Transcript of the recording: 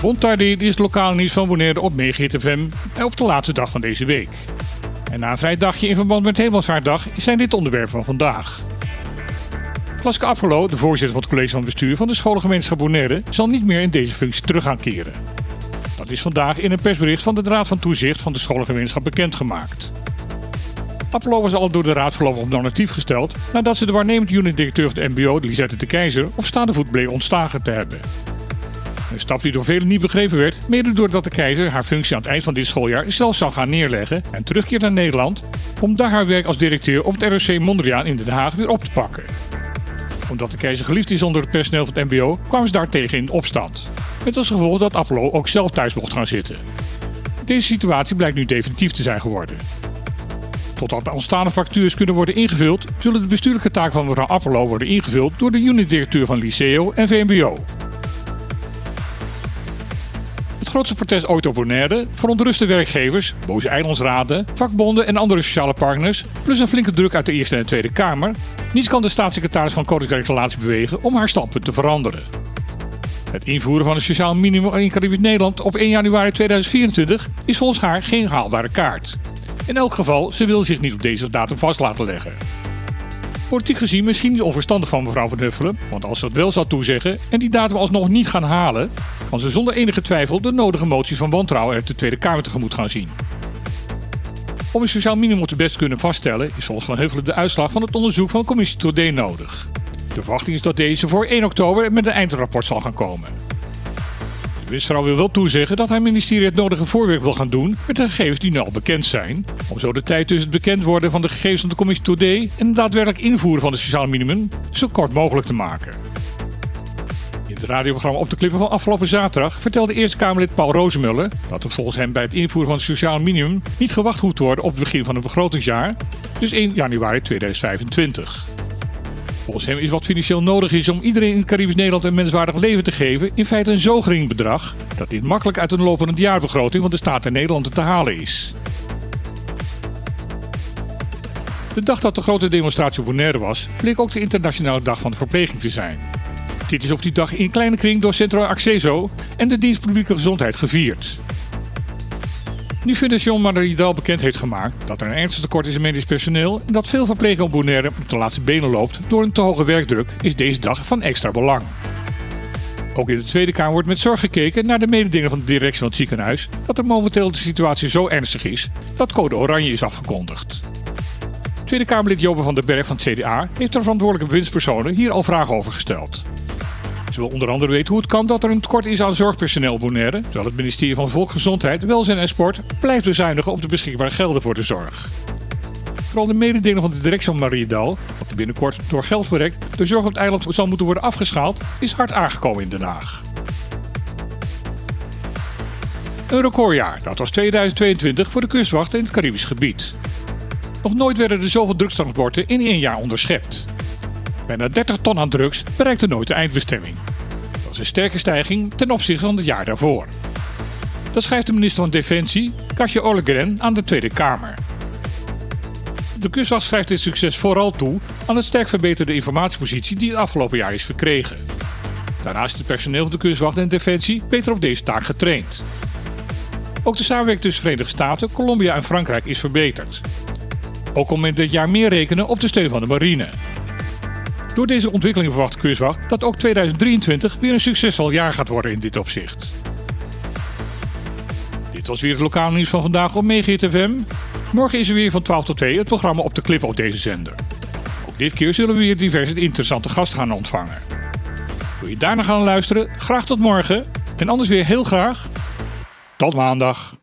Bontardi is lokale nieuws van Bonaire op Megahit FM op de laatste dag van deze week. En na een vrij dagje in verband met Hemelsvaartdag zijn dit onderwerp van vandaag. Klaske Afgelo, de voorzitter van het college van bestuur van de scholengemeenschap Bonaire, zal niet meer in deze functie terug gaan keren. Dat is vandaag in een persbericht van de Raad van Toezicht van de scholengemeenschap bekendgemaakt. Apollo was al door de Raad voorlopig op normatief gesteld nadat ze de waarnemend unit-directeur van het MBO, Lisette de Keizer, op staande voet bleef ontslagen te hebben. Een stap die door velen niet begrepen werd, mede doordat de keizer haar functie aan het eind van dit schooljaar zelf zou gaan neerleggen en terugkeert naar Nederland om daar haar werk als directeur op het ROC Mondriaan in Den Haag weer op te pakken. Omdat de keizer geliefd is onder het personeel van het MBO, kwamen ze daartegen in opstand. Met als gevolg dat Apollo ook zelf thuis mocht gaan zitten. Deze situatie blijkt nu definitief te zijn geworden. Totdat de ontstaande factures kunnen worden ingevuld, zullen de bestuurlijke taken van mevrouw Apollo worden ingevuld door de unitdirecteur van Liceo en VMBO. Grootste protest ooit op Bonaire verontruste werkgevers, boze eilandsraden, vakbonden en andere sociale partners, plus een flinke druk uit de Eerste en de Tweede Kamer. Niets kan de staatssecretaris van Koninkrijk bewegen om haar standpunt te veranderen. Het invoeren van een sociaal minimum in Caribisch Nederland op 1 januari 2024 is volgens haar geen haalbare kaart. In elk geval, ze wil zich niet op deze datum vast laten leggen. Politiek gezien misschien niet onverstandig van mevrouw Van Huffelen, want als ze dat wel zou toezeggen en die datum alsnog niet gaan halen, kan ze zonder enige twijfel de nodige moties van wantrouwen uit de Tweede Kamer tegemoet gaan zien. Om een sociaal minimum te best kunnen vaststellen is volgens Van Huffelen de uitslag van het onderzoek van commissie Todé nodig. De verwachting is dat deze voor 1 oktober met een eindrapport zal gaan komen. Minister wil wel toezeggen dat haar ministerie het nodige voorwerk wil gaan doen met de gegevens die nu al bekend zijn. Om zo de tijd tussen het bekend worden van de gegevens van de commissie Today en het daadwerkelijk invoeren van het sociaal minimum zo kort mogelijk te maken. In het radioprogramma Op de Klippen van afgelopen zaterdag vertelde Eerste Kamerlid Paul Rozemuller dat er volgens hem bij het invoeren van het sociaal minimum niet gewacht hoeft te worden op het begin van het begrotingsjaar, dus 1 januari 2025. Volgens hem is wat financieel nodig is om iedereen in Caribisch Nederland een menswaardig leven te geven in feite een zo gering bedrag dat dit makkelijk uit een lopende jaarbegroting van de staat in Nederland te halen is. De dag dat de grote demonstratie op Bonaire was, bleek ook de internationale dag van de verpleging te zijn. Dit is op die dag in kleine kring door Centro Acceso en de dienst publieke gezondheid gevierd. Nu Fundación Maridal bekend heeft gemaakt dat er een ernstig tekort is in medisch personeel en dat veel verpleging op de laatste benen loopt door een te hoge werkdruk, is deze dag van extra belang. Ook in de Tweede Kamer wordt met zorg gekeken naar de mededingen van de directie van het ziekenhuis dat er momenteel de situatie zo ernstig is dat code oranje is afgekondigd. Tweede Kamerlid Jobe van den Berg van het CDA heeft de verantwoordelijke winstpersonen hier al vragen over gesteld. Wil onder andere weten hoe het kan dat er een tekort is aan zorgpersoneel Bonaire, terwijl het ministerie van Volksgezondheid, Welzijn en Sport blijft bezuinigen op de beschikbare gelden voor de zorg. Vooral de mededeling van de directie van Mariedal, dat binnenkort door geldproject de zorg op het eiland zal moeten worden afgeschaald, is hard aangekomen in Den Haag. Een recordjaar, dat was 2022 voor de kustwacht in het Caribisch gebied. Nog nooit werden er zoveel drugstransporten in één jaar onderschept. Bijna 30 ton aan drugs bereikte nooit de eindbestemming. Is een sterke stijging ten opzichte van het jaar daarvoor. Dat schrijft de minister van Defensie, Kasia Ollegren, aan de Tweede Kamer. De kustwacht schrijft dit succes vooral toe aan het sterk verbeterde informatiepositie die het afgelopen jaar is verkregen. Daarnaast is het personeel van de kustwacht en Defensie beter op deze taak getraind. Ook de samenwerking tussen Verenigde Staten, Colombia en Frankrijk is verbeterd. Ook kon men dit jaar meer rekenen op de steun van de marine. Door deze ontwikkeling verwacht de kustwacht dat ook 2023 weer een succesvol jaar gaat worden in dit opzicht. Dit was weer het lokale nieuws van vandaag op Megahit FM. Morgen is er weer van 12 tot 2 het programma op de clip op deze zender. Ook dit keer zullen we weer diverse interessante gasten gaan ontvangen. Wil je daarna gaan luisteren? Graag tot morgen. En anders weer heel graag. Tot maandag.